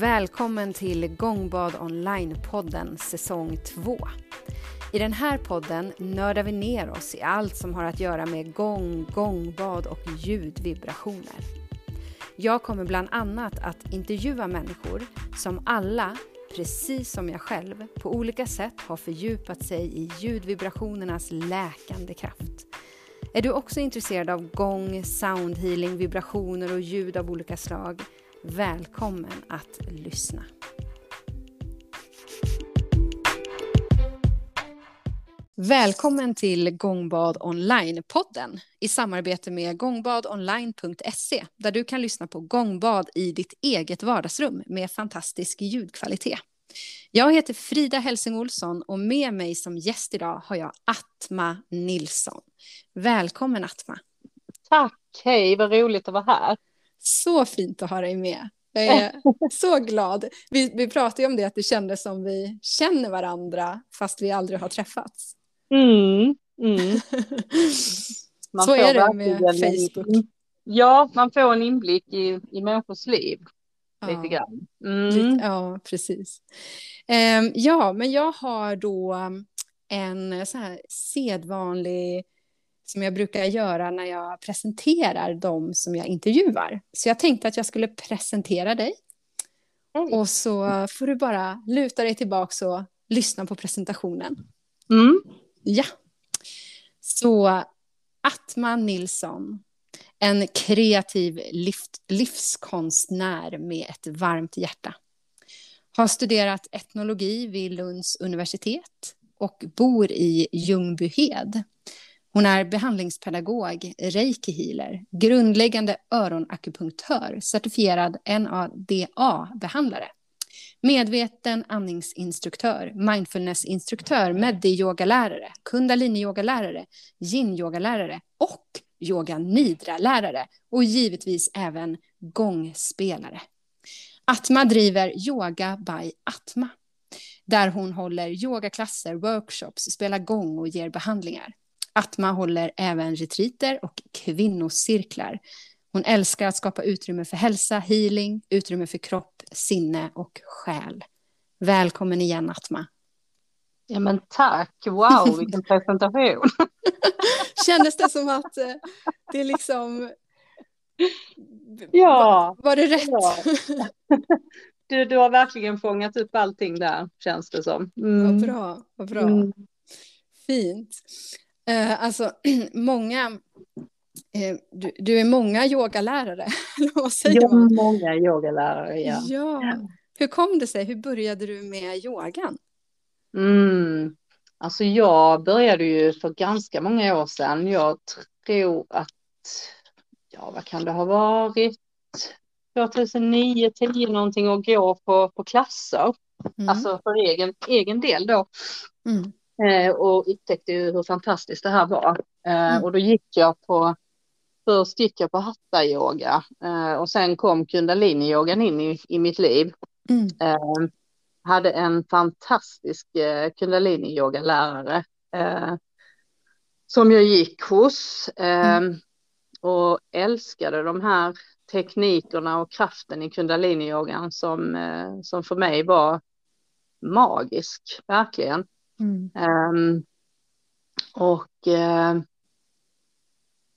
Välkommen till Gångbad Online-podden säsong 2. I den här podden nördar vi ner oss i allt som har att göra med gång, gångbad och ljudvibrationer. Jag kommer bland annat att intervjua människor som alla, precis som jag själv, på olika sätt har fördjupat sig i ljudvibrationernas läkande kraft. Är du också intresserad av gång, soundhealing, vibrationer och ljud av olika slag? Välkommen att lyssna. Välkommen till Gångbad Online-podden i samarbete med gångbadonline.se där du kan lyssna på gångbad i ditt eget vardagsrum med fantastisk ljudkvalitet. Jag heter Frida Helsing Olsson och med mig som gäst idag har jag Atma Nilsson. Välkommen Atma. Tack, hej, vad roligt att vara här. Så fint att ha dig med. Jag är så glad. Vi, vi pratade om det, att det kändes som vi känner varandra fast vi aldrig har träffats. Mm, mm. så är det med Facebook. Ja, man får en inblick i, i människors liv. Ja. Lite grann. Mm. Ja, precis. Um, ja, men jag har då en så här sedvanlig som jag brukar göra när jag presenterar dem som jag intervjuar. Så jag tänkte att jag skulle presentera dig. Mm. Och så får du bara luta dig tillbaka och lyssna på presentationen. Mm. Ja. Så Atma Nilsson, en kreativ livskonstnär med ett varmt hjärta. Har studerat etnologi vid Lunds universitet och bor i Ljungbyhed hon är behandlingspedagog, reiki-healer, grundläggande öronakupunktör, certifierad NADA-behandlare, medveten andningsinstruktör, mindfulnessinstruktör, medi-yogalärare, kundalini-yogalärare, yin-yogalärare och yoga nidra-lärare och givetvis även gångspelare. Atma driver Yoga by Atma där hon håller yogaklasser, workshops, spelar gång och ger behandlingar. Atma håller även retriter och kvinnocirklar. Hon älskar att skapa utrymme för hälsa, healing, utrymme för kropp, sinne och själ. Välkommen igen Atma. Ja men tack, wow vilken presentation. Kändes det som att eh, det liksom... Ja. Var, var det rätt? Ja. Du, du har verkligen fångat upp allting där känns det som. Mm. Vad bra, vad bra. Mm. Fint. Eh, alltså, många... Eh, du, du, är många yogalärare, vad säger man? Ja, många yogalärare, ja. ja. Hur kom det sig? Hur började du med yogan? Mm. Alltså jag började ju för ganska många år sedan. Jag tror att, ja vad kan det ha varit? 2009, 10 någonting och gå på, på klasser. Mm. Alltså för egen, egen del då. Mm. Eh, och upptäckte ju hur fantastiskt det här var. Eh, mm. Och då gick jag på, först gick jag på hatta-yoga eh, och sen kom kundalini-yogan in i, i mitt liv. Mm. Hade en fantastisk kundalini-yoga-lärare som jag gick hos mm. och älskade de här teknikerna och kraften i kundalini-yogan som, som för mig var magisk, verkligen. Mm. Um, och uh,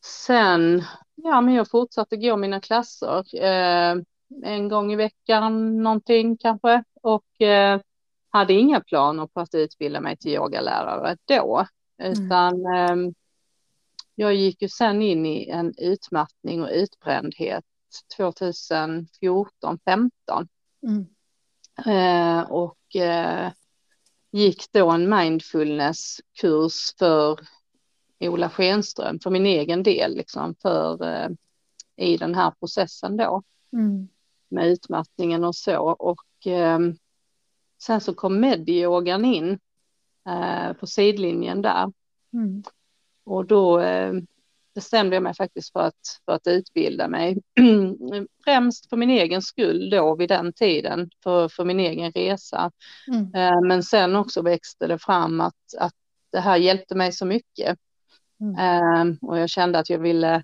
sen, ja men jag fortsatte gå mina klasser. Uh, en gång i veckan någonting kanske. Och uh, hade inga planer på att utbilda mig till yogalärare då. Utan mm. um, jag gick ju sen in i en utmattning och utbrändhet 2014, 15. Mm. Och gick då en mindfulnesskurs för Ola Schenström för min egen del, liksom för eh, i den här processen då. Mm. Med utmattningen och så. Och eh, sen så kom medyogan in eh, på sidlinjen där. Mm. Och då eh, bestämde jag mig faktiskt för att, för att utbilda mig. Främst för min egen skull då vid den tiden, för, för min egen resa. Mm. Eh, men sen också växte det fram att, att det här hjälpte mig så mycket. Mm. Eh, och jag kände att jag ville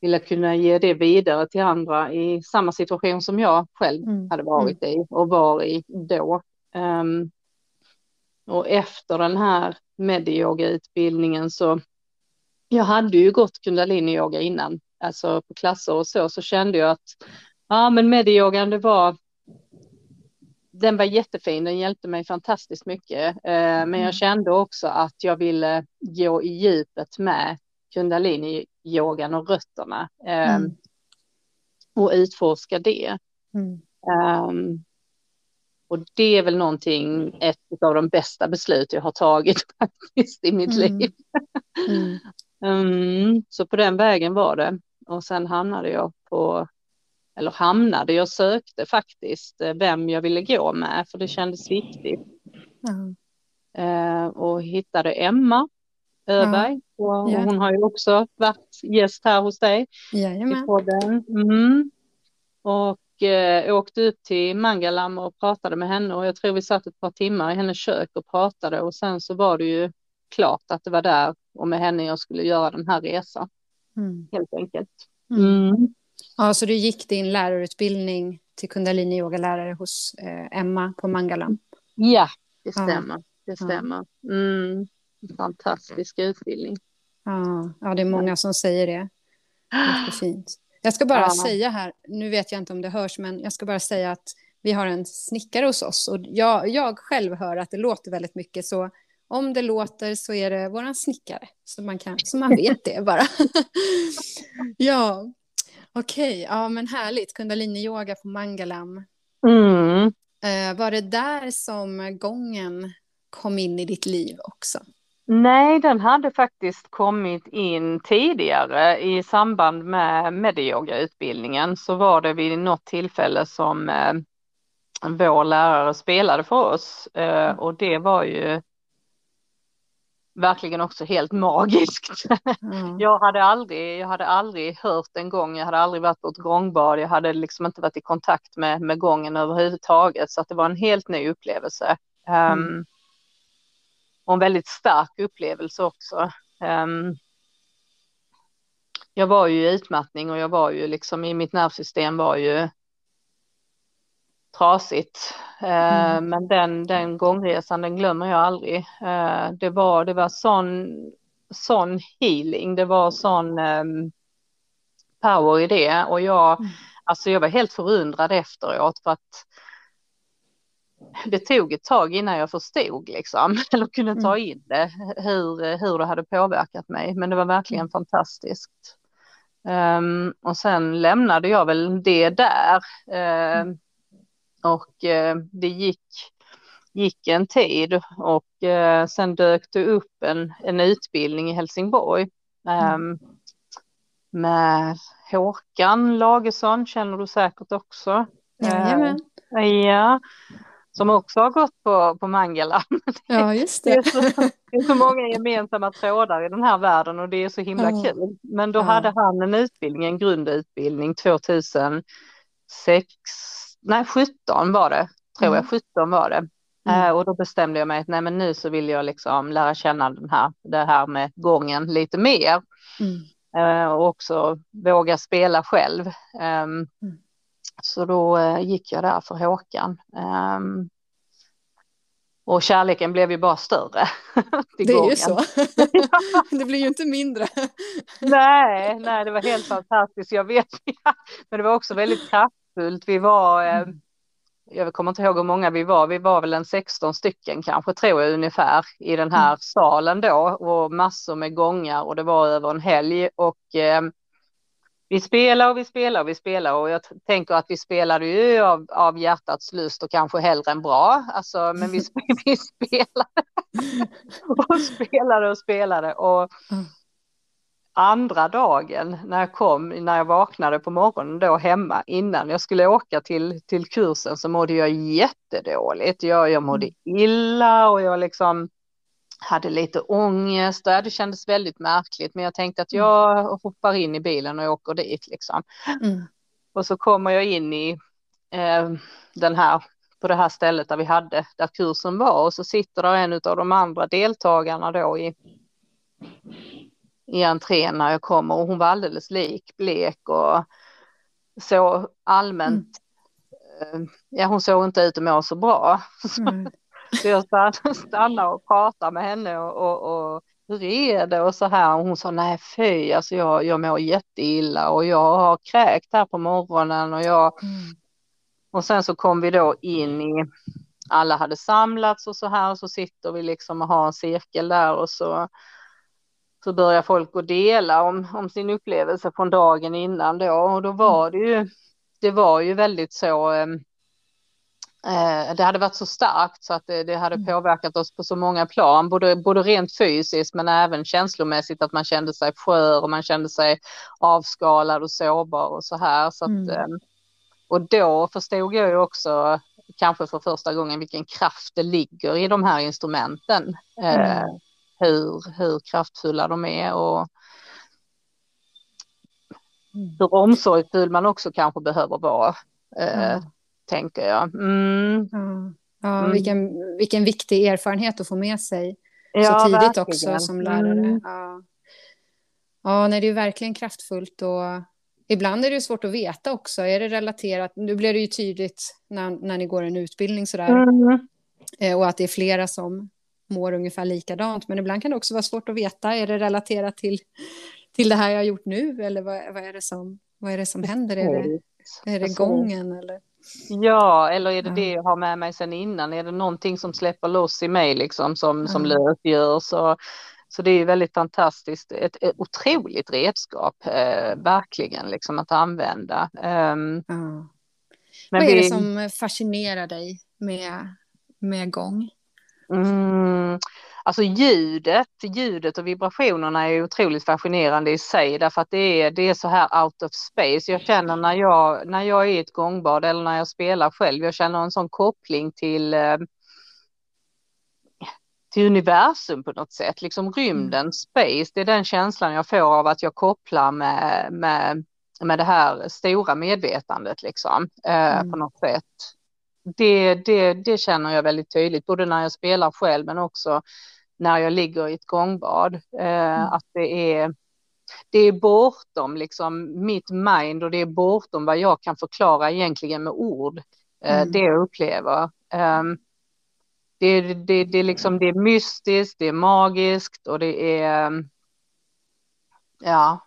vilja kunna ge det vidare till andra i samma situation som jag själv Mm. hade varit i och var i då. Ehm, och efter den här medyoga-utbildningen så jag hade ju gått kundalini-yoga innan, alltså på klasser och så, så kände jag att ja, men medyogan det var den var jättefin, den hjälpte mig fantastiskt mycket. Eh, men Mm. jag kände också att jag ville gå i djupet med kundalini-yogan och rötterna eh, Mm. och utforska det. Mm. Um, och det är väl någonting, ett av de bästa beslut jag har tagit faktiskt i mitt Mm. liv. Mm. Mm, så på den vägen var det. Och sen hamnade jag på, eller hamnade, jag sökte faktiskt eh, vem jag ville gå med, för det kändes viktigt. Ja. Eh, och hittade Emma Öberg. Och, och hon har ju också varit gäst här hos dig i Jajamän. podden. Mm. Och eh, åkte upp till Mangalam och pratade med henne och jag tror vi satt ett par timmar i hennes kök och pratade och sen så var det ju klart att det var där och med henne jag skulle göra den här resan Mm. helt enkelt. Mm. Mm. Ja, så du gick din lärarutbildning till kundalini yogalärare hos eh, Emma på Mangalam. Ja, det Ja. stämmer. Det Ja. stämmer. Mm. Fantastisk utbildning. Ja, ja, det är många som säger det. Jättefint. Jag ska bara Ja. säga här, nu vet jag inte om det hörs, men jag ska bara säga att vi har en snickare hos oss och jag, jag själv hör att det låter väldigt mycket så om det låter så är det våran snickare så man, kan, så man vet det bara. ja, okej, ja men härligt, kundalini-yoga på Mangalam. Mm. Eh, var det där som gången kom in i ditt liv också? Nej, den hade faktiskt kommit in tidigare i samband med medyoga-utbildningen så var det vid något tillfälle som eh, vår lärare spelade för oss eh, och det var ju verkligen också helt magiskt. Ja. Jag hade aldrig, jag hade aldrig hört en gång, jag hade aldrig varit på ett gångbad, jag hade liksom inte varit i kontakt med, med gången överhuvudtaget så att det var en helt ny upplevelse. Mm. och en väldigt stark upplevelse också. Ehm, jag var ju i utmattning och jag var ju liksom i mitt nervsystem var ju trasigt. Eh, Mm. Men den, den gångresan den glömmer jag aldrig. Eh, det var, det var sån, sån healing, det var sån ehm, power i det och jag, Mm. alltså jag var helt förundrad efteråt för att det tog ett tag innan jag förstod liksom, eller kunde ta Mm. in det, hur, hur det hade påverkat mig. Men det var verkligen Mm. fantastiskt. Ehm, och sen lämnade jag väl det där. Ehm, och eh, det gick, gick en tid och eh, sen dök det upp en, en utbildning i Helsingborg. ehm, med Håkan Lagesson, känner du säkert också. Jajamän. Eh, ja, som också har gått på, på Mangala. Ja, just Det är, det. så, det är så många gemensamma trådar i den här världen och det är så himla Ja. kul. Men då Ja. hade han en utbildning, en grundutbildning 2006, nej 17 var det, tror Mm. jag, 17 var det. Mm. Eh, och då bestämde jag mig att nej men nu så vill jag liksom lära känna den här, det här med gången lite mer. Mm. Eh, och också våga spela själv. Ehm, Mm. Så då eh, gick jag där för Håkan. Ehm, och kärleken blev ju bara större. Det är ju så. det blir ju inte mindre. Nej, nej, det var helt fantastiskt. Jag vet, men det var också väldigt kraftfullt. Vi var, eh, Mm. jag kommer inte ihåg hur många vi var, vi var väl en 16 stycken kanske, tror jag ungefär, i den här Mm. salen då och massor med gångar och det var över en helg och eh, vi spelar och vi spelar och vi spelar och jag tänker att vi spelade ju av, av hjärtats lust och kanske hellre än bra, alltså, men vi, vi spelade och spelade och spelade och Mm. Andra dagen när jag kom, när jag vaknade på morgonen då hemma innan jag skulle åka till, till kursen så mådde jag jättedåligt. Jag, jag mådde illa och jag liksom hade lite ångest. Det kändes väldigt märkligt men jag tänkte att jag hoppar in i bilen och åker dit liksom. Mm. Och så kommer jag in i eh, den här, på det här stället där vi hade, där kursen var och så sitter där en av de andra deltagarna då i, i entrén när jag kommer och hon var alldeles lik, blek och så allmänt. Mm. Ja, hon såg inte ut att må så bra. Mm. så jag stannade och pratade med henne och, och, och hur är det och så här. Och hon sa nej fy, alltså jag, jag mår jätteilla och jag har kräkt här på morgonen och jag. Mm. Och sen så kom vi då in i, alla hade samlats och så här och så sitter vi liksom och har en cirkel där och så så börjar folk att dela om, om sin upplevelse från dagen innan då och då var det ju, det var ju väldigt så ehm, eh, det hade varit så starkt så att det, det, hade mm. påverkat oss på så många plan, både, både rent fysiskt men även känslomässigt att man kände sig skör och man kände sig avskalad och sårbar och så här. Så att, mm. Ehm, och då förstod jag ju också kanske för första gången vilken kraft det ligger i de här instrumenten. Eh, mm hur, hur kraftfulla de är och mm. hur omsorgsfull man också kanske behöver vara, eh, mm. tänker jag. Mm. Ja, mm. vilken, vilken viktig erfarenhet att få med sig ja, så tidigt verkligen. också som lärare. Mm. Ja. Ja, nej, det är verkligen kraftfullt och ibland är det svårt att veta också. Är det relaterat? Nu blir det ju tydligt när, när ni går en utbildning sådär. Mm. Eh, och att det är flera som mår ungefär likadant. Men ibland kan det också vara svårt att veta, är det relaterat till, till det här jag har gjort nu eller vad, vad, är, det som, vad är det som händer? Är det, är det gången eller? Ja, eller är det ja. det jag har med mig sen innan? Är det någonting som släpper loss i mig liksom som, ja. som lösgör? Så, så det är väldigt fantastiskt, ett, ett otroligt redskap, eh, verkligen, liksom att använda. Um, ja. Vad är vi... det som fascinerar dig med, med gång? Mm, alltså ljudet, ljudet och vibrationerna är otroligt fascinerande i sig därför att det är, det är så här out of space. Jag känner när jag, när jag är i ett gångbad eller när jag spelar själv, jag känner en sån koppling till eh, till universum på något sätt, liksom rymden, mm. space, det är den känslan jag får av att jag kopplar med, med, med det här stora medvetandet liksom, eh, mm. på något sätt det, det, det känner jag väldigt tydligt, både när jag spelar själv men också när jag ligger i ett gångbad. Eh, mm. Att det är, det är bortom liksom mitt mind och det är bortom vad jag kan förklara egentligen med ord. Eh, mm. Det jag upplever. Eh, det, det, det, liksom, det är mystiskt, det är magiskt och det är... Ja.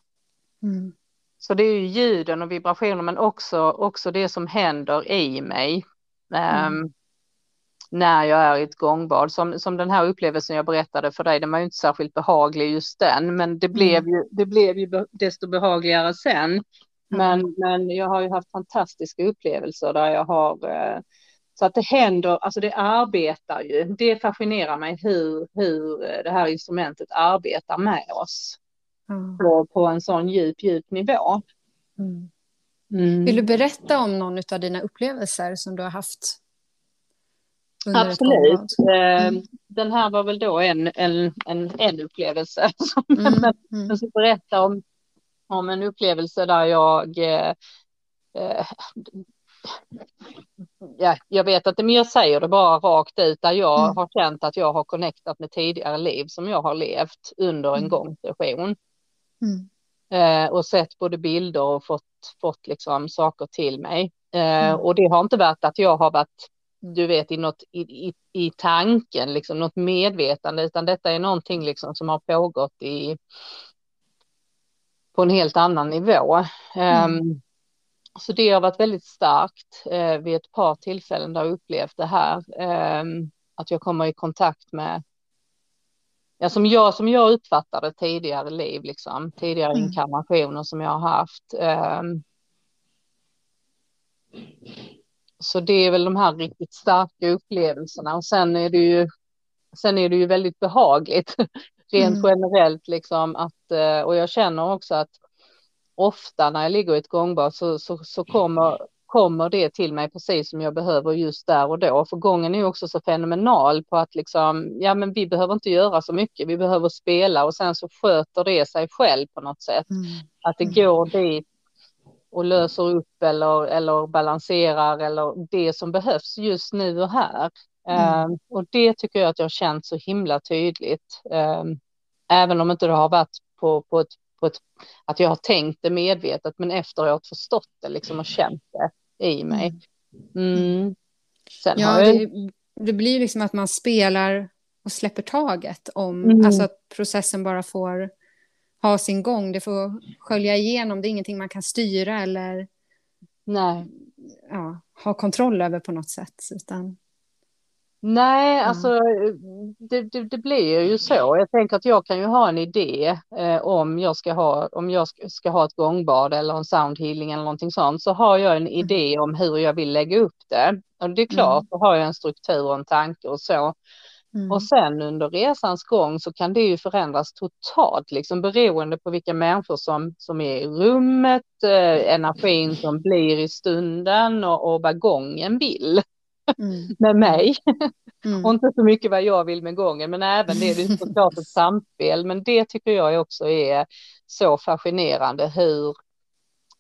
Mm. Så det är ju ljuden och vibrationer men också, också det som händer i mig Mm. Um, när jag är i ett gångbad. Som, som den här upplevelsen jag berättade för dig, den var ju inte särskilt behaglig just den, men det blev mm. ju, det blev ju desto behagligare sen. Mm. Men, men jag har ju haft fantastiska upplevelser där jag har eh, så att det händer, alltså det arbetar ju. Det fascinerar mig hur, hur det här instrumentet arbetar med oss mm. på, på en sån djup, djup nivå. Mm. Mm. Vill du berätta om någon av dina upplevelser som du har haft? Absolut. Mm. Den här var väl då en, en, en, en upplevelse. Mm. mm. Jag ska berätta om, om en upplevelse där jag eh, eh, ja, jag vet att men jag säger det bara rakt ut där jag mm. har känt att jag har connectat med tidigare liv som jag har levt under en mm. gångsession. Mm eh, och sett både bilder och fått, fått liksom saker till mig. Eh, mm. Och det har inte varit att jag har varit, du vet, i, något, i, i, i tanken, liksom något medvetande, utan detta är någonting liksom som har pågått i, på en helt annan nivå. Mm. Um, så det har varit väldigt starkt eh, vid ett par tillfällen där jag upplevt det här. Eh, att jag kommer i kontakt med ja, som, jag, som jag uppfattade tidigare liv, liksom, tidigare mm. inkarnationer som jag har haft. Um, så det är väl de här riktigt starka upplevelserna och sen är det ju, sen är det ju väldigt behagligt rent mm. generellt liksom att, eh, och jag känner också att ofta när jag ligger i ett gångbad så, så, så kommer kommer det till mig precis som jag behöver just där och då. För gången är också så fenomenal på att liksom, ja men vi behöver inte göra så mycket, vi behöver spela och sen så sköter det sig själv på något sätt. Mm. Att det mm. går dit och löser upp eller, eller balanserar eller det som behövs just nu och här. Mm. Um, och det tycker jag att jag har känt så himla tydligt. Um, även om inte det har varit på, på, ett, på ett, att jag har tänkt det medvetet, men efteråt förstått det liksom och känt det i mig. Mm. Sen ja, jag... det, det blir liksom att man spelar och släpper taget om, mm. alltså att processen bara får ha sin gång, det får skölja igenom, det är ingenting man kan styra eller. Ja, ha kontroll över på något sätt. Utan... Nej, mm. alltså det, det, det, blir ju så. Jag tänker att jag kan ju ha en idé eh, om jag ska ha om jag ska, ska, ha ett gångbad eller en soundhealing eller någonting sånt så har jag en mm. idé om hur jag vill lägga upp det. Och det är klart, mm. då har jag en struktur och en tanke och så. Mm. Och sen under resans gång så kan det ju förändras totalt, liksom beroende på vilka människor som, som är i rummet, eh, energin som blir i stunden och, och vad gången vill mm. med mig. Mm. och inte så mycket vad jag vill med gången, men även det, det är såklart ett samspel. Men det tycker jag också är så fascinerande hur,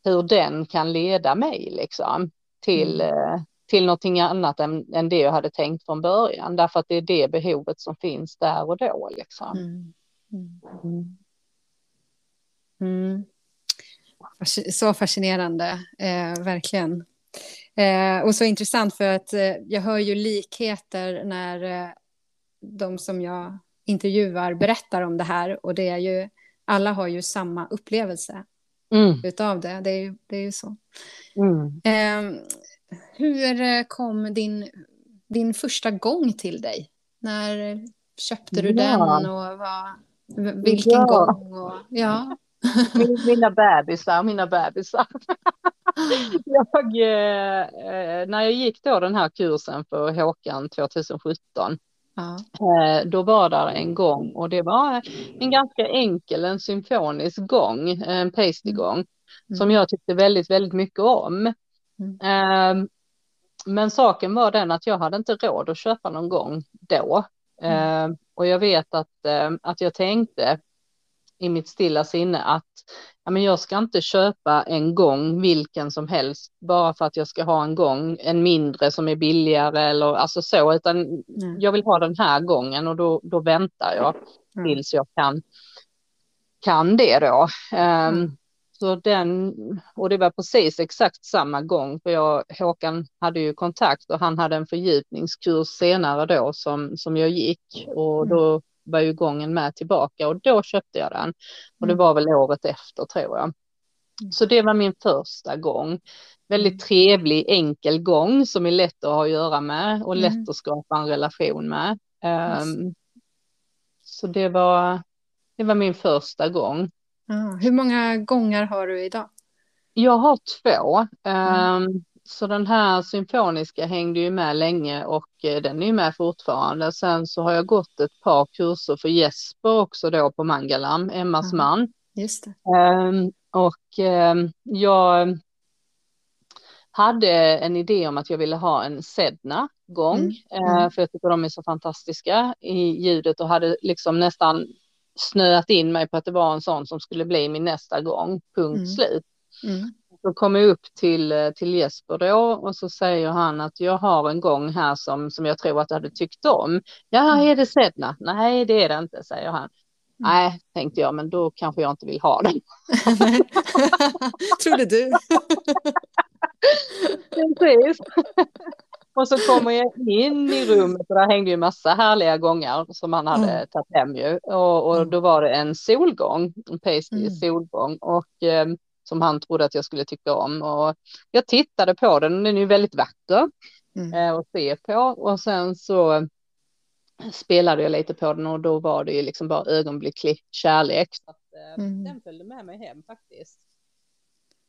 hur den kan leda mig liksom till, mm. Eh, till någonting annat än, än det jag hade tänkt från början. Därför att det är det behovet som finns där och då. Liksom. Mm. Mm. mm. Så fascinerande, eh, verkligen. Eh, och så intressant för att eh, jag hör ju likheter när eh, de som jag intervjuar berättar om det här och det är ju alla har ju samma upplevelse mm. utav det. Det är ju, det är ju så. Mm. Eh, hur eh, kom din, din första gång till dig? När köpte du ja. den och vad, vilken ja. gång? Och, ja. Mina bebisar, mina bebisar. jag, eh, när jag gick då den här kursen för Håkan 2017, ja. eh, då var där en gång och det var en ganska enkel, en symfonisk gång, en pasty-gång, mm. som jag tyckte väldigt, väldigt mycket om. Mm. Eh, men saken var den att jag hade inte råd att köpa någon gång då. Mm. Eh, och jag vet att, eh, att jag tänkte i mitt stilla sinne att ja, men jag ska inte köpa en gång vilken som helst bara för att jag ska ha en gång, en mindre som är billigare eller alltså så, utan mm. jag vill ha den här gången och då, då väntar jag mm. tills jag kan, kan det då. Um, så den, och det var precis exakt samma gång, för jag, Håkan hade ju kontakt och han hade en fördjupningskurs senare då som, som jag gick och mm. då var ju gången med tillbaka och då köpte jag den. Och det mm. var väl året efter tror jag. Mm. Så det var min första gång. Väldigt trevlig, enkel gång som är lätt att ha att göra med och lätt mm. att skapa en relation med. Um, så det var, det var min första gång. Ah, hur många gånger har du idag? Jag har två. Um, så den här symfoniska hängde ju med länge och eh, den är ju med fortfarande. Sen så har jag gått ett par kurser för Jesper också då på Mangalam, Emmas mm. man. Just. Um, och um, jag hade en idé om att jag ville ha en Sedna-gång, mm. Mm. Uh, för jag tycker de är så fantastiska i ljudet och hade liksom nästan snöat in mig på att det var en sån som skulle bli min nästa gång, punkt mm. slut. Mm. Så kommer jag upp till, eh, till Jesper då och så säger han att jag har en gång här som, som jag tror att du hade tyckt om. Ja, mm. är det Sedna? Nej, det är det inte, säger han. Mm. Nej, tänkte jag, men då kanske jag inte vill ha den. Trodde du. Precis. Och så kommer jag in i rummet och där hängde ju massa härliga gångar som han hade mm. tagit hem ju. Och, och, mm. då var det en solgång, en pasty mm. solgång. Och eh, som han trodde att jag skulle tycka om. Och jag tittade på den, den är ju väldigt vacker mm. eh, att se på. Och sen så spelade jag lite på den och då var det ju liksom bara ögonblicklig kärlek. Så att, eh, mm. Den följde med mig hem faktiskt.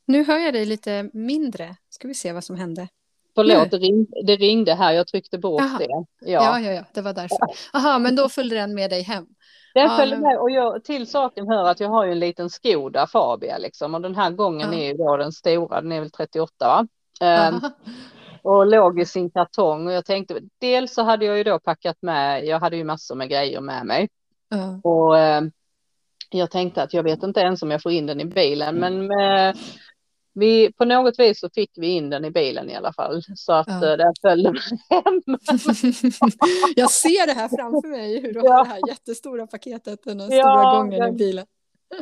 Nu hör jag dig lite mindre. Ska vi se vad som hände. Förlåt, det ringde, det ringde, här, jag tryckte bort Aha. det. Ja. ja, ja, ja, det var därför. Jaha, men då följde den med dig hem. Den följde ja, med och jag, till saken hör att jag har ju en liten Skoda Fabia liksom och den här gången ja. är ju då den stora, den är väl 38 va? Um, och låg i sin kartong och jag tänkte dels så hade jag ju då packat med, jag hade ju massor med grejer med mig. Ja. Och um, jag tänkte att jag vet inte ens om jag får in den i bilen men med, vi, på något vis så fick vi in den i bilen i alla fall så att ja. Eh, den följde hem. jag ser det här framför mig hur du ja. har det här jättestora paketet den här ja, stora gången den, i bilen.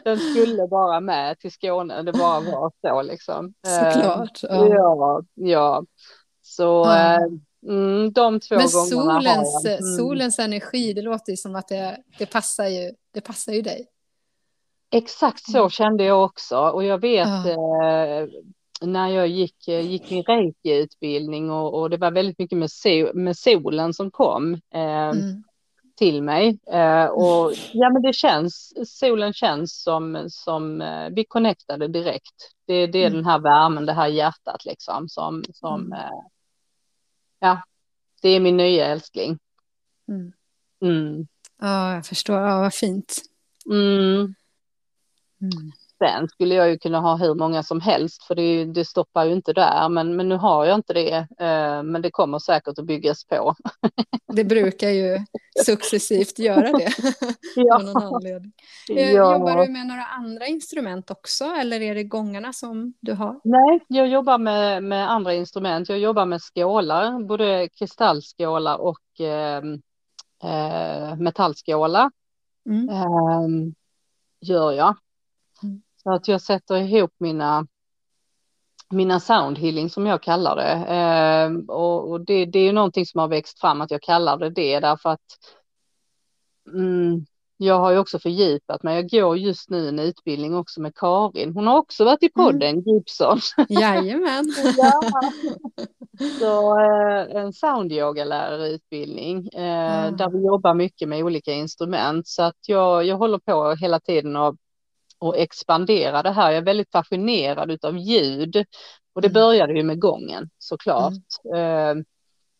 den skulle bara med till Skåne, det bara var så liksom. Såklart. Ja, ja. ja. Så ja. Mm, de två Men gångerna solens, har jag. Mm. solens energi, det låter ju som att det, det, passar, ju, det passar ju dig. Exakt så Mm. kände jag också och jag vet eh, när jag gick, eh, gick min reiki-utbildning och, och det var väldigt mycket med, so med solen som kom eh, Mm. till mig. Eh, och ja men det känns, solen känns som, som eh, vi connectade direkt. Det, det är Mm. den här värmen, det här hjärtat liksom som, som Mm. eh, ja, det är min nya älskling. Mm. Mm. Ja, jag förstår. Ja, vad fint. Mm. Sen skulle jag ju kunna ha hur många som helst för det, det stoppar ju inte där men, men nu har jag inte det. Eh, men det kommer säkert att byggas på. Det brukar ju successivt göra det Ja. någon anledning. Eh, Ja. Jobbar du med några andra instrument också eller är det gångarna som du har? Nej, jag jobbar med, med andra instrument. Jag jobbar med skålar, både kristallskålar och eh, eh, metallskålar. Mm. Eh, gör jag. Mm. Så att jag sätter ihop mina mina sound healing som jag kallar det. Eh, och och det, det är ju någonting som har växt fram att jag kallar det det därför att mm, jag har ju också fördjupat mig. Jag går just nu en utbildning också med Karin. Hon har också varit i podden, Gibson. Jajamän. Ja. Så eh, en soundyogalärarutbildning eh, Ah. där vi jobbar mycket med olika instrument. Så att jag, jag håller på hela tiden och, och expandera det här. Jag är väldigt fascinerad utav ljud. Och det Mm. började ju med gången såklart. Eh,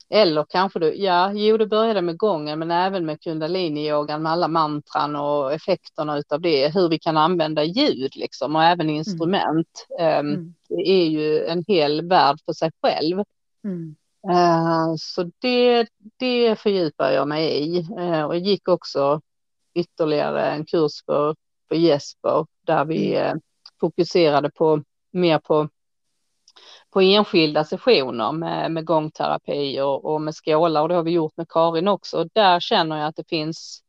eller kanske du, ja, jo det började med gången men även med kundaliniyogan med alla mantran och effekterna utav det. Hur vi kan använda ljud liksom och även instrument. Eh, Mm. det är ju en hel värld för sig själv. Mm. Eh, Så det, det fördjupar jag mig i. Och jag gick också ytterligare en kurs för, för Jesper där vi eh, fokuserade på mer på, på enskilda sessioner med, med gångterapi och, och med skålar och det har vi gjort med Karin också. Och där känner jag att det finns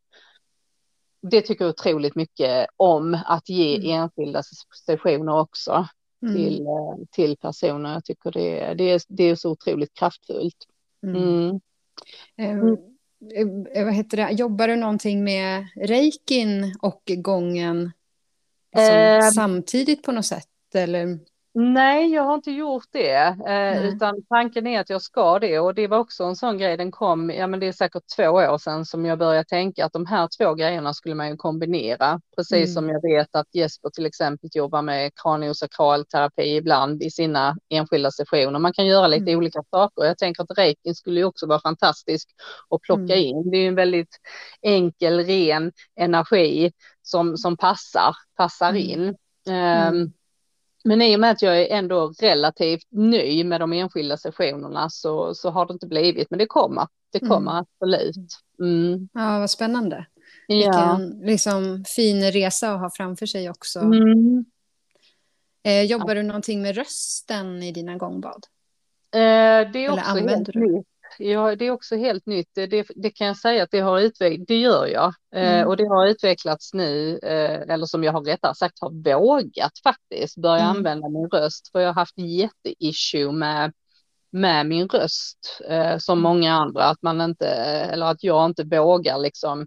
det tycker jag otroligt mycket om att ge Mm. enskilda ses- sessioner också Mm. till, eh, till personer. Jag tycker det, det, är, det är så otroligt kraftfullt. Mm. Eh, vad heter det? Jobbar du någonting med reikin och gången liksom, Eh, samtidigt på något sätt? Eller? Nej, jag har inte gjort det, eh, utan tanken är att jag ska det och det var också en sån grej, den kom, ja men det är säkert två år sedan som jag började tänka att de här två grejerna skulle man ju kombinera, precis Mm. som jag vet att Jesper till exempel jobbar med kraniosakral terapi ibland i sina enskilda sessioner. Man kan göra lite Mm. olika saker. Jag tänker att reikin skulle ju också vara fantastisk att plocka Mm. in. Det är ju en väldigt enkel, ren energi som, som passar, passar Mm. in. Mm. Men i och med att jag är ändå relativt ny med de enskilda sessionerna så, så har det inte blivit, men det kommer. Det Mm. kommer absolut. Mm. Ja, vad spännande. Ja. Vilken liksom, fin resa att ha framför sig också. Mm. Eh, jobbar du någonting med rösten i dina gångbad? Eh, det är Eller också helt nytt. Ja, det är också helt nytt. Det, det, kan jag säga att det har utvecklats, det gör jag. Eh, Mm. och det har utvecklats nu, eh, eller som jag har rättare sagt har vågat faktiskt börja Mm. använda min röst. För jag har haft jätteissue med, med min röst, eh, som Mm. många andra. Att man inte, eller att jag inte vågar liksom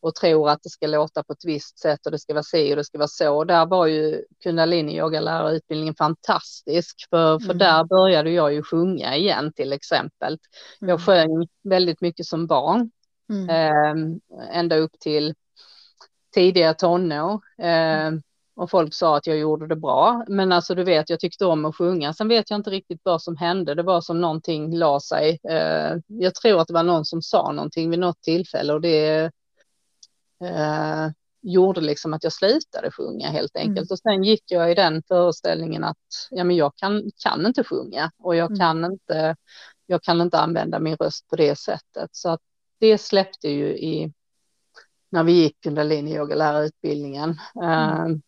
och tror att det ska låta på ett visst sätt och det ska vara si och det ska vara så. Där var ju kundalini yogalärarutbildningen fantastisk för, för Mm. där började jag ju sjunga igen till exempel. Mm. Jag sjöng väldigt mycket som barn, Mm. eh, ända upp till tidiga tonår. Eh, och folk sa att jag gjorde det bra. Men alltså du vet, jag tyckte om att sjunga. Sen vet jag inte riktigt vad som hände. Det var som någonting la sig. Eh, jag tror att det var någon som sa någonting vid något tillfälle och det eh, gjorde liksom att jag slutade sjunga helt enkelt. Mm. Och sen gick jag i den föreställningen att ja, men jag kan, kan inte sjunga och jag Mm. kan inte, jag kan inte använda min röst på det sättet. Så att det släppte ju i när vi gick kundalini yogalärarutbildningen. Mm.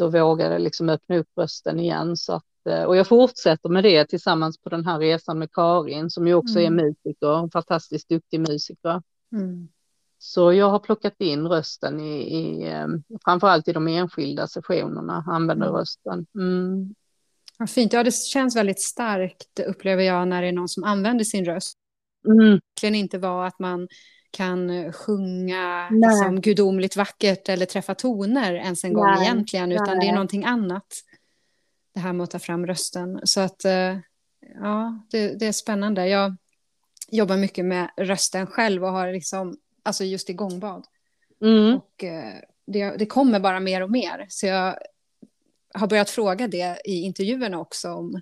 Då vågade liksom öppna upp rösten igen. Så att, eh, och jag fortsätter med det tillsammans på den här resan med Karin som ju också är Mm. musiker, en fantastiskt duktig musiker. Mm. Så jag har plockat in rösten i, i eh, framförallt i de enskilda sessionerna, använder Mm. rösten. Mm. Vad fint. Ja, det känns väldigt starkt upplever jag när det är någon som använder sin röst. Mm. verkligen inte vara att man kan eh, sjunga Nej. liksom, gudomligt vackert eller träffa toner ens en gång Nej, egentligen, utan det är någonting annat. Det här med att ta fram rösten. Så att, eh, ja, det, det är spännande. Jag jobbar mycket med rösten själv och har liksom, alltså just i gångbad. Mm. Och eh, det, det kommer bara mer och mer. Så jag har börjat fråga det i intervjuerna också om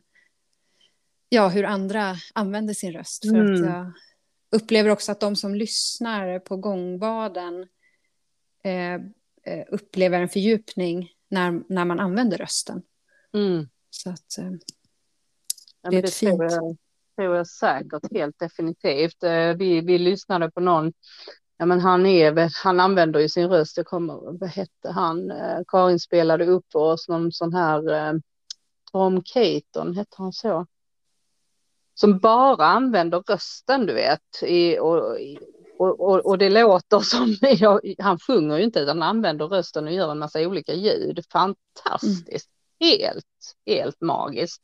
ja, hur andra använder sin röst. För att Mm. jag upplever också att de som lyssnar på gångbaden eh, eh, upplever en fördjupning när, när man använder rösten. Mm. Så att, eh, Ja, Det är det ett tror fint- jag, tror jag säkert, helt definitivt. Eh, Vi, vi lyssnade på någon, ja men han är han använder ju sin röst, jag kommer, vad hette han, Eh, Karin spelade upp för oss någon sån här, Tom Caton, hette han så? Som bara använder rösten, du vet, i, och, i- och, och, och det låter som, ja, han sjunger ju inte utan han använder rösten och gör en massa olika ljud. Fantastiskt, helt, helt magiskt.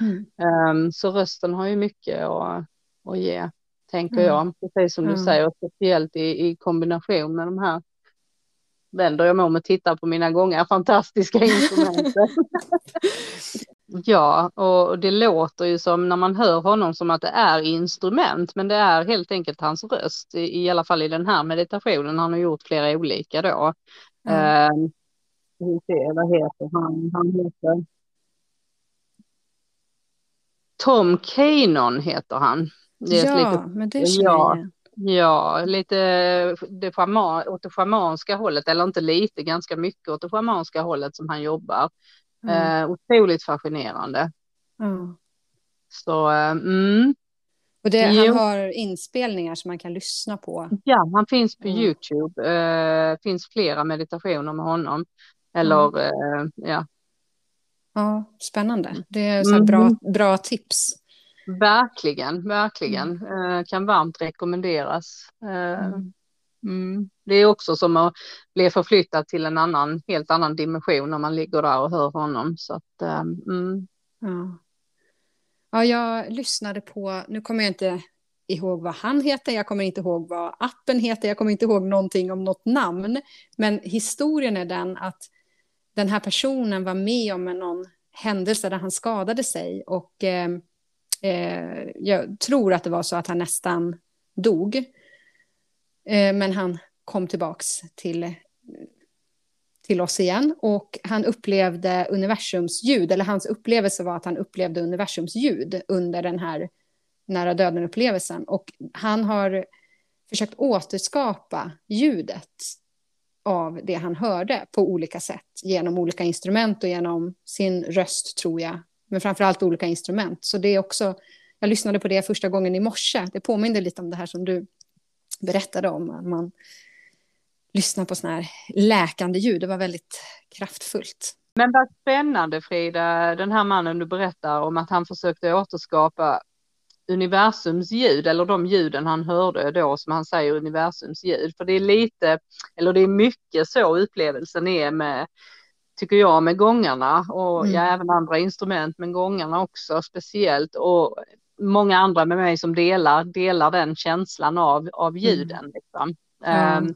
mm. Ehm, så rösten har ju mycket att, att ge, tänker Mm. jag. Precis som du Mm. säger, speciellt i, i kombination med de här vänder jag mig om och tittar på mina gångar fantastiska instrument. ja, och det låter ju som när man hör honom som att det är instrument, men det är helt enkelt hans röst, i, i alla fall i den här meditationen. Han har gjort flera olika då. Ja. Ehm, vi ser, vad heter han? Han heter Tom Kanon heter han. Det är ett ja, lite, men det känner ja. jag ja, lite det schaman, åt det schamanska hållet, eller inte lite, ganska mycket åt det schamanska hållet som han jobbar. Ja. Eh, otroligt fascinerande. Ja. Så, eh, mm, Och det, han har inspelningar som man kan lyssna på. ja, han finns på Mm. YouTube. Eh, finns flera meditationer med honom. Eller, eh, ja, Ja, spännande. Det är så bra, Mm. bra tips. verkligen, verkligen. Eh, kan varmt rekommenderas. Mm. Det är också som att bli förflyttad till en annan, helt annan dimension när man ligger där och hör honom. Så att, ehm, mm. Ja. ja, jag lyssnade på, nu kommer jag inte ihåg vad han heter, jag kommer inte ihåg vad appen heter, jag kommer inte ihåg någonting om något namn. Men historien är den att den här personen var med om en någon händelse där han skadade sig och eh, eh, jag tror att det var så att han nästan dog. Eh, men han kom tillbaks till, till oss igen och han upplevde universums ljud, eller hans upplevelse var att han upplevde universums ljud under den här nära döden-upplevelsen. Och han har försökt återskapa ljudet av det han hörde på olika sätt, genom olika instrument och genom sin röst, tror jag. Men framför allt olika instrument. Så det är också, jag lyssnade på det första gången i morse. Det påminner lite om det här som du berättade om. Att man lyssnar på sådana här läkande ljud. Det var väldigt kraftfullt. Men vad spännande Frida, den här mannen du berättar om att han försökte återskapa universums ljud eller de ljuden han hörde då som han säger universums ljud. För det är lite, eller det är mycket så upplevelsen är med, tycker jag, med gångarna och Mm. ja, även andra instrument, men gångarna också speciellt och många andra med mig som delar, delar den känslan av, av ljuden. Liksom. Ja. Ehm,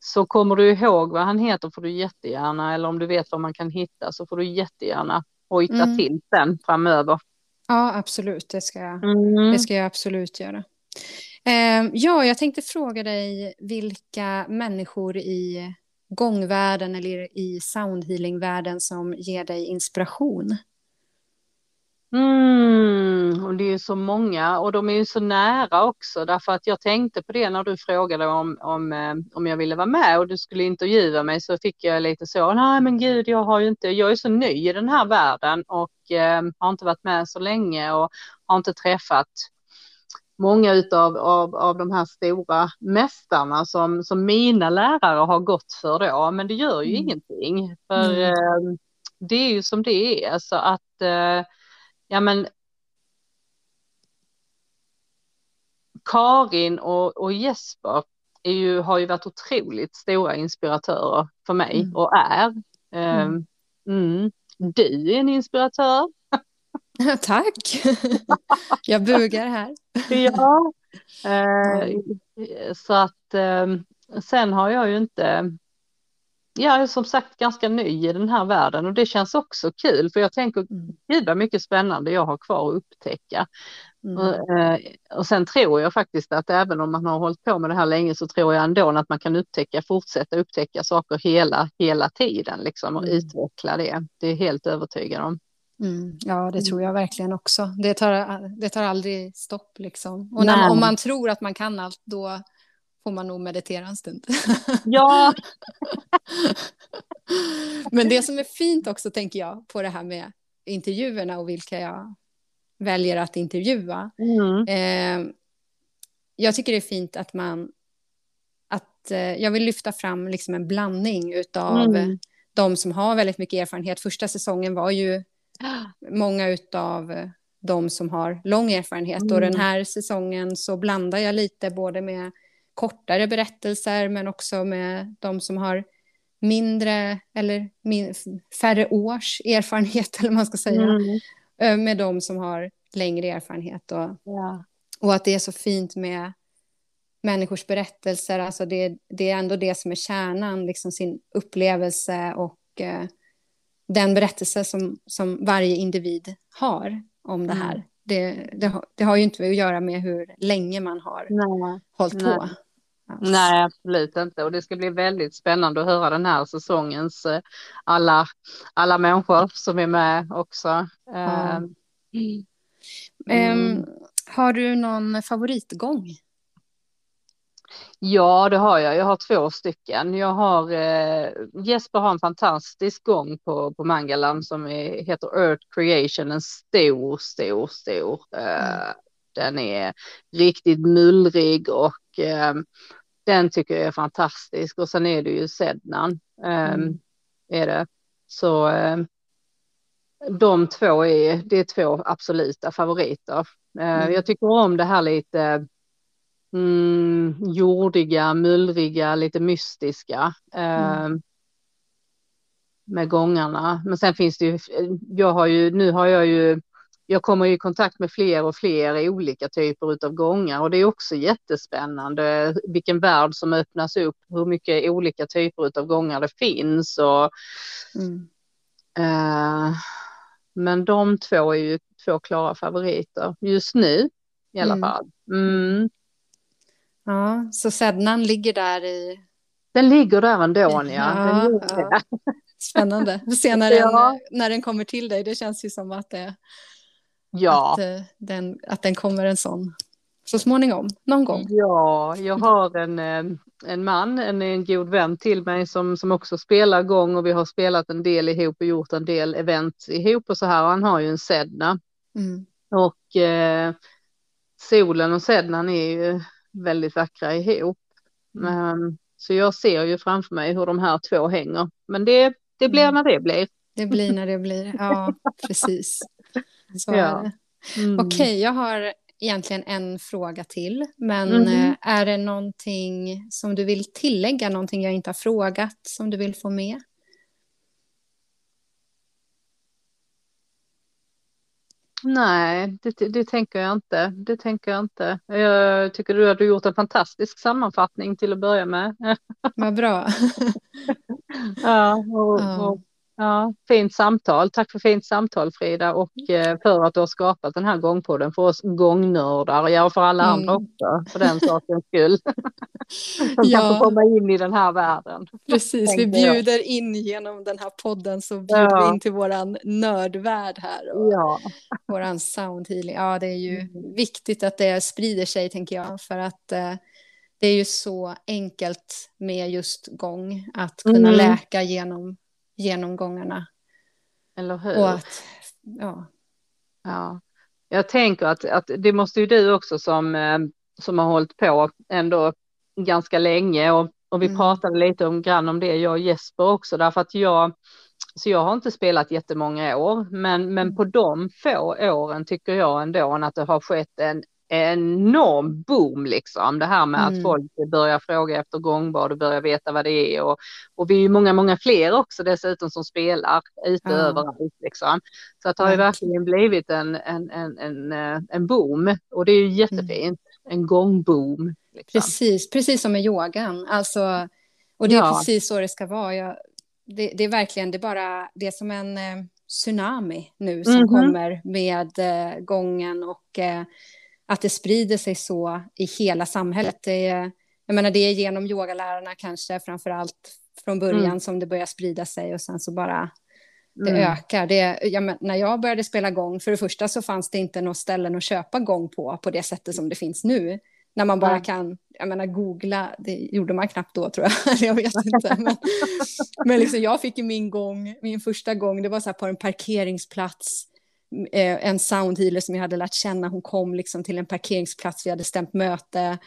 så kommer du ihåg vad han heter får du jättegärna, eller om du vet vad man kan hitta så får du jättegärna hojta Mm. till sen framöver. Ja, absolut. Det ska jag, Mm. det ska jag absolut göra. Eh, ja, jag tänkte fråga dig vilka människor i gångvärlden eller i soundhealingvärlden som ger dig inspiration. Mm, och det är ju så många och de är ju så nära också därför att jag tänkte på det när du frågade om, om, eh, om jag ville vara med och du skulle intervjua mig så fick jag lite så, nej men gud jag har ju inte, jag är så ny i den här världen och eh, har inte varit med så länge och har inte träffat många utav av, av de här stora mästarna som, som mina lärare har gått för då, men det gör ju Mm. ingenting för Mm. eh, det är ju som det är så att eh, ja men Karin och, och Jesper är ju, har ju varit otroligt stora inspiratörer för mig Mm. och är. Mm. Um, mm. Du är en inspiratör. Tack! Jag bugar här. Ja. Eh, så att eh, sen har jag ju inte, jag är som sagt ganska ny i den här världen och det känns också kul för jag tänker Mm. gud vad mycket spännande jag har kvar att upptäcka. Mm. Och, eh, och sen tror jag faktiskt att även om man har hållit på med det här länge så tror jag ändå att man kan upptäcka, fortsätta upptäcka saker hela, hela tiden liksom och Mm. utveckla det. Det är helt övertygad om. Mm. Ja, det tror jag verkligen också. Det tar, det tar aldrig stopp liksom. Och när, om man tror att man kan allt, då får man nog meditera en stund. Ja, Men det som är fint också, tänker jag, på det här med intervjuerna och vilka jag väljer att intervjua. mm. Eh, jag tycker det är fint att man... Att, eh, jag vill lyfta fram liksom en blandning utav Mm. de som har väldigt mycket erfarenhet. Första säsongen var ju många utav eh, de som har lång erfarenhet. Och Mm. den här säsongen så blandar jag lite både med kortare berättelser men också med de som har mindre eller min, färre års erfarenhet eller man ska säga. Mm. Eh, Med de som har längre erfarenhet. Och, Ja. och att det är så fint med människors berättelser. Alltså det, det är ändå det som är kärnan, liksom sin upplevelse och eh, den berättelse som, som varje individ har om det här. Mm. Det, det, har, det har ju inte att göra med hur länge man har Nej. hållit på. Nej, absolut inte. Och det ska bli väldigt spännande att höra den här säsongens eh, alla, alla människor som är med också. Ehm, Mm. har du någon favoritgång? Ja, det har jag. Jag har två stycken. Jag har eh, Jesper har en fantastisk gång på, på Mangalam som är, heter Earth Creation. En stor, stor, stor. Eh, Mm. Den är riktigt mullrig och eh, den tycker jag är fantastisk. Och sen är det ju Sednan. Eh, Mm. Är det. Så eh, de två är, det är två absoluta favoriter. Eh, Mm. Jag tycker om det här lite mm, jordiga, mullriga, lite mystiska. Eh, med gångarna. Men sen finns det ju, jag har ju, nu har jag ju, jag kommer i kontakt med fler och fler olika typer av gångar och det är också jättespännande vilken värld som öppnas upp, hur mycket olika typer av gångar det finns och Mm. eh, men de två är ju två klara favoriter just nu i alla Mm. fall. Mm. Ja, så Sednan ligger där i... Den ligger där ändå, ja. Ja. Spännande. Vi får se när den, Ja. när den kommer till dig. Det känns ju som att, det, ja. att, eh, den, att den kommer en sån så småningom, någon gång. Ja, jag har en, eh, en man, en, en god vän till mig som, som också spelar gång och vi har spelat en del ihop och gjort en del event ihop och så här. Och han har ju en Sedna Mm. och eh, solen och Sednan är ju väldigt vackra ihop. Mm. Men, så jag ser ju framför mig hur de här två hänger. Men det, det blir Mm. när det blir. Det blir när det blir. Ja, precis. Så Ja. Mm. Okej, jag har egentligen en fråga till. Men eh, är det någonting som du vill tillägga, någonting jag inte har frågat som du vill få med? Nej, det, det tänker jag inte. Det tänker jag inte. Jag tycker du har gjort en fantastisk sammanfattning till att börja med. Vad bra. Ja, och, Ja. och, ja, fint samtal. Tack för fint samtal Frida och eh, för att du har skapat den här gångpodden för oss gångnördar. Ja, och för alla Mm. andra också, för den sakens skull. Som Ja. kan få komma in i den här världen. Precis, vi tänker jag. bjuder in genom den här podden så bjuder Ja. vi in till våran nördvärld här och Ja, våran soundhealing. Ja, det är ju Mm. viktigt att det sprider sig tänker jag för att eh, det är ju så enkelt med just gång att kunna Mm. läka genom genomgångarna eller hur? att ja, Ja. Jag tänker att, att det måste ju du också som, eh, som har hållit på ändå ganska länge och, och vi Mm. pratade lite om grann om det, jag och Jesper också, därför att jag, så jag har inte spelat jättemånga år, men, men Mm. på de få åren tycker jag ändå att det har skett en enorm boom liksom. Det här med mm. att folk börjar fråga efter gångbad och börjar veta vad det är. Och, och vi är ju många, många fler också dessutom som spelar ute ja. överallt liksom. Så att det har ju verkligen blivit en, en, en, en, eh, en boom och det är ju mm. jättefint. Mm. En gångboom. Liksom. Precis, precis som med yogan. Alltså, och det är ja. precis så det ska vara. Jag, det, det, är verkligen, det är bara, det är som en eh, tsunami nu som mm -hmm. kommer med eh, gången och eh, att det sprider sig så i hela samhället. Det är, jag menar, det är genom yogalärarna kanske framför allt från början mm. som det börjar sprida sig och sen så bara det mm. ökar. Det, jag, när jag började spela gång, för det första så fanns det inte något ställen att köpa gång på, på det sättet som det finns nu. När man bara kan, jag menar googla, det gjorde man knappt då tror jag, jag vet inte. Men, men liksom, jag fick ju min gång, min första gång, det var så här på en parkeringsplats, en soundhealer som jag hade lärt känna, hon kom liksom till en parkeringsplats, vi hade stämt möte,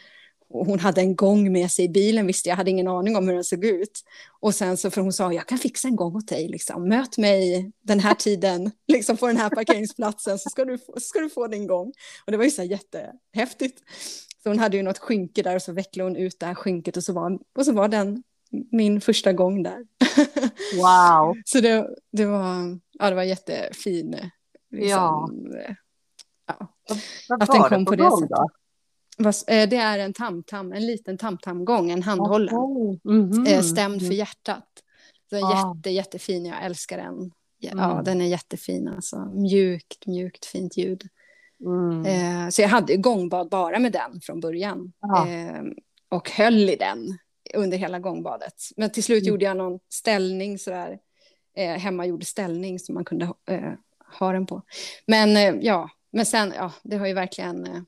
och hon hade en gång med sig i bilen, visste jag, hade ingen aning om hur den såg ut. Och sen så, för hon sa, jag kan fixa en gång åt dig, liksom. möt mig den här tiden, liksom på den här parkeringsplatsen, så ska du, ska du få din gång. Och det var ju så här jättehäftigt. Så hon hade ju något skynke där och så vecklade hon ut det här skynket och så var, och så var den min första gång där. Wow! så det, det, var, ja, det var jättefin. Liksom, ja. ja. Vad, att den kom på, det gång, sättet. Eh, det är en tamtam, en liten tamtamgång, en handhållen. Oh. Mm -hmm. Stämd för hjärtat. Så ah. jätte, jättefin, jag älskar den. Ja, mm. den är jättefin alltså. Mjukt, mjukt, fint ljud. Mm. Eh, så jag hade gångbad bara med den från början. Ja. Eh, och höll i den under hela gångbadet. Men till slut mm. gjorde jag någon ställning sådär. Eh, hemmagjord ställning som man kunde eh, ha den på. Men eh, ja, men sen, ja, det har ju verkligen eh,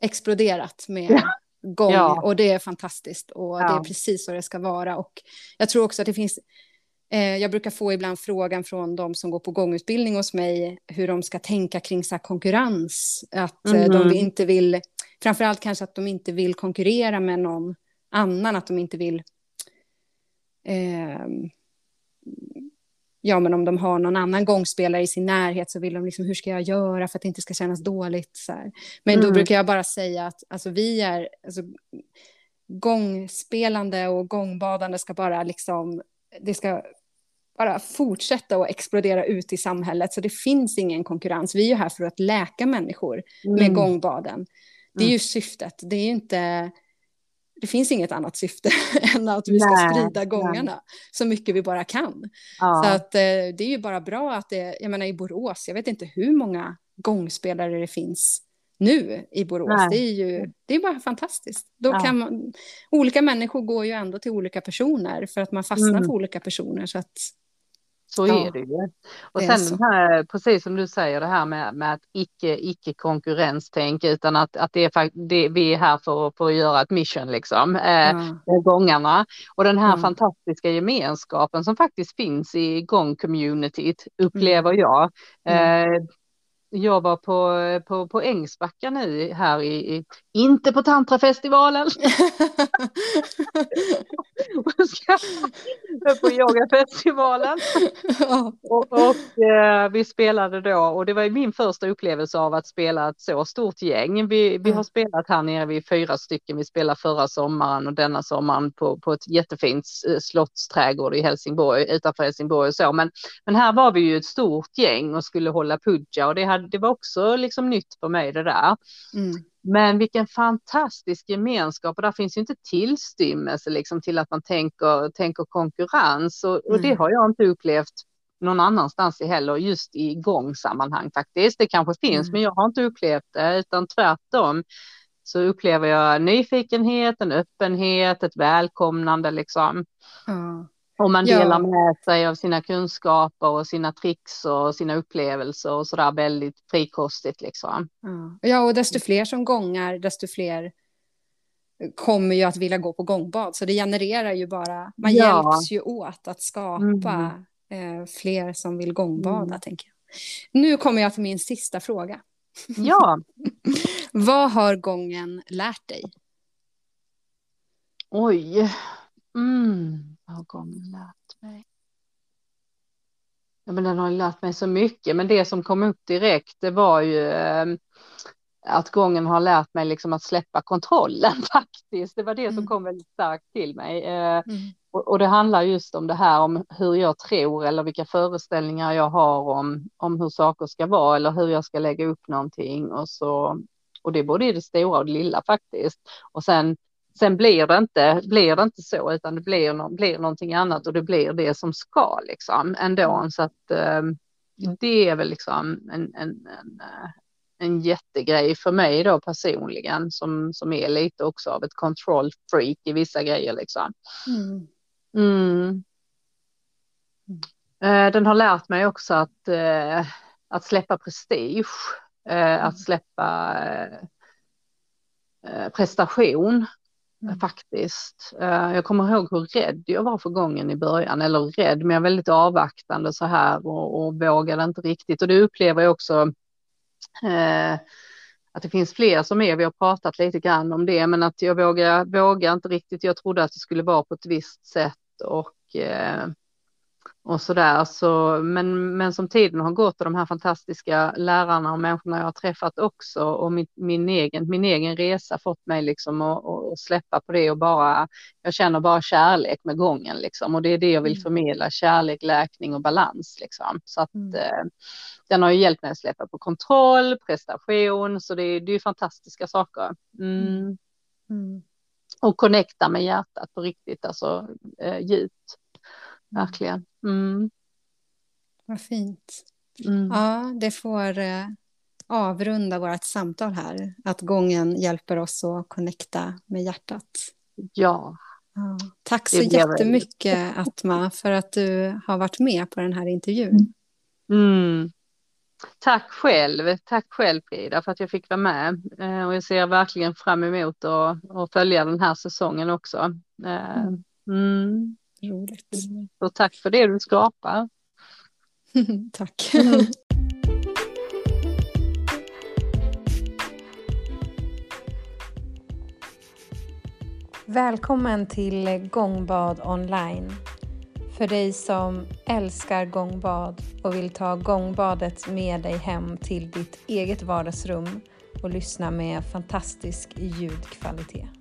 exploderat med ja. gång. Ja. Och det är fantastiskt. Och ja. det är precis så det ska vara. Och jag tror också att det finns Eh, jag brukar få ibland frågan från de som går på gångutbildning hos mig hur de ska tänka kring så konkurrens. Att mm. de mhm. inte vill, framförallt kanske att de inte vill konkurrera med någon annan, att de inte vill eh, ja, men om de har någon annan gångspelare i sin närhet så vill de liksom, hur ska jag göra för att det inte ska kännas dåligt? Så här. Men mm. då brukar jag bara säga att alltså, vi är, alltså, gångspelande och gångbadande ska bara liksom, det ska bara fortsätta att explodera ut i samhället. Så det finns ingen konkurrens. Vi är ju här för att läka människor mm. med gångbaden. Det är ju mm. syftet. Det är inte... Det finns inget annat syfte än att vi ska nej, sprida gångarna nej. så mycket vi bara kan. Ja. Så att, eh, det är ju bara bra att det, jag menar i Borås, jag vet inte hur många gångspelare det finns nu i Borås. Nej. Det är ju det är bara fantastiskt. Då ja. kan man, olika människor går ju ändå till olika personer för att man fastnar mm. för olika personer. Så att så ja, är det ju. Och sen så. här, precis som du säger det här med, med att icke, icke konkurrenstänk utan att, att det är, det, vi är här för, för att göra ett mission liksom. Eh, ja. Gångarna. Och den här ja. fantastiska gemenskapen som faktiskt finns i gångcommunityt upplever mm. jag. Eh, jag var på, på, på Ängsbacka nu här i, i inte på tantrafestivalen. på yogafestivalen. och, och eh, vi spelade då och det var min första upplevelse av att spela ett så stort gäng. Vi, vi har spelat här nere, vi är fyra stycken. Vi spelade förra sommaren och denna sommaren på, på ett jättefint eh, slottsträdgård i Helsingborg, utanför Helsingborg och så. Men, men här var vi ju ett stort gäng och skulle hålla puja och det, hade, det var också liksom nytt för mig det där. Mm. Men vilken fantastisk gemenskap och där finns ju inte tillstymmelse liksom till att man tänker, tänker konkurrens och, och det har jag inte upplevt någon annanstans heller just i gångsammanhang faktiskt. Det kanske finns mm. men jag har inte upplevt det utan tvärtom så upplever jag nyfikenhet, en öppenhet, ett välkomnande liksom. Mm. Och man delar ja. med sig av sina kunskaper och sina tricks och sina upplevelser och sådär väldigt frikostigt liksom. Ja, och desto fler som gångar, desto fler kommer ju att vilja gå på gångbad. Så det genererar ju bara, man ja. hjälps ju åt att skapa mm. eh, fler som vill gångbada, mm. tänker jag. Nu kommer jag till min sista fråga. Ja. Vad har gången lärt dig? Oj. Mm har gången lärt mig? Ja, men den har lärt mig så mycket, men det som kom upp direkt, det var ju ehm, att gången har lärt mig liksom att släppa kontrollen faktiskt. Det var det som kom väldigt starkt till mig. Mm. Och, och, det handlar just om det här om hur jag tror eller vilka föreställningar jag har om, om hur saker ska vara eller hur jag ska lägga upp någonting och så. Och det är både i det stora och det lilla faktiskt. Och sen, sen blir det inte, blir det inte så utan det blir, no, blir någonting annat och det blir det som ska liksom ändå. Mm. Så att eh, det är väl liksom en, en, en, eh, en jättegrej för mig då personligen som, som är lite också av ett control freak i vissa grejer liksom. Mm. Mm. Eh, den har lärt mig också att, eh, att släppa prestige, eh, att släppa prestation mm. faktiskt. Eh, jag kommer ihåg hur rädd jag var för gången i början, eller rädd, men jag var väldigt avvaktande så här och, och vågade inte riktigt. Och det upplever jag också eh, att det finns fler som är, vi har pratat lite grann om det, men att jag vågar, vågar inte riktigt. Jag trodde att det skulle vara på ett visst sätt och, eh, och så där. Så, men, men som tiden har gått och de här fantastiska lärarna och människorna jag har träffat också och min, min, egen, min egen resa fått mig liksom att, att släppa på det och bara, jag känner bara kärlek med gången liksom och det är det jag vill mm. förmedla, kärlek, läkning och balans liksom. Så att mm. eh, den har ju hjälpt mig att släppa på kontroll, prestation, så det, det är fantastiska saker. Mm. Mm. mm och connecta med hjärtat på riktigt, alltså eh, djupt. Verkligen. Mm. Vad fint. Mm. Ja, det får eh, avrunda vårt samtal här. Att gången hjälper oss att connecta med hjärtat. Ja. ja. Tack så jättemycket Atma för att du har varit med på den här intervjun. Mm. Tack själv, tack själv Frida för att jag fick vara med eh, och jag ser verkligen fram emot att, att följa den här säsongen också. Eh, mm. mm. Roligt. Så tack för det du skapar. tack. Mm. Välkommen till Gångbad online för dig som älskar gångbad och vill ta gångbadet med dig hem till ditt eget vardagsrum och lyssna med fantastisk ljudkvalitet.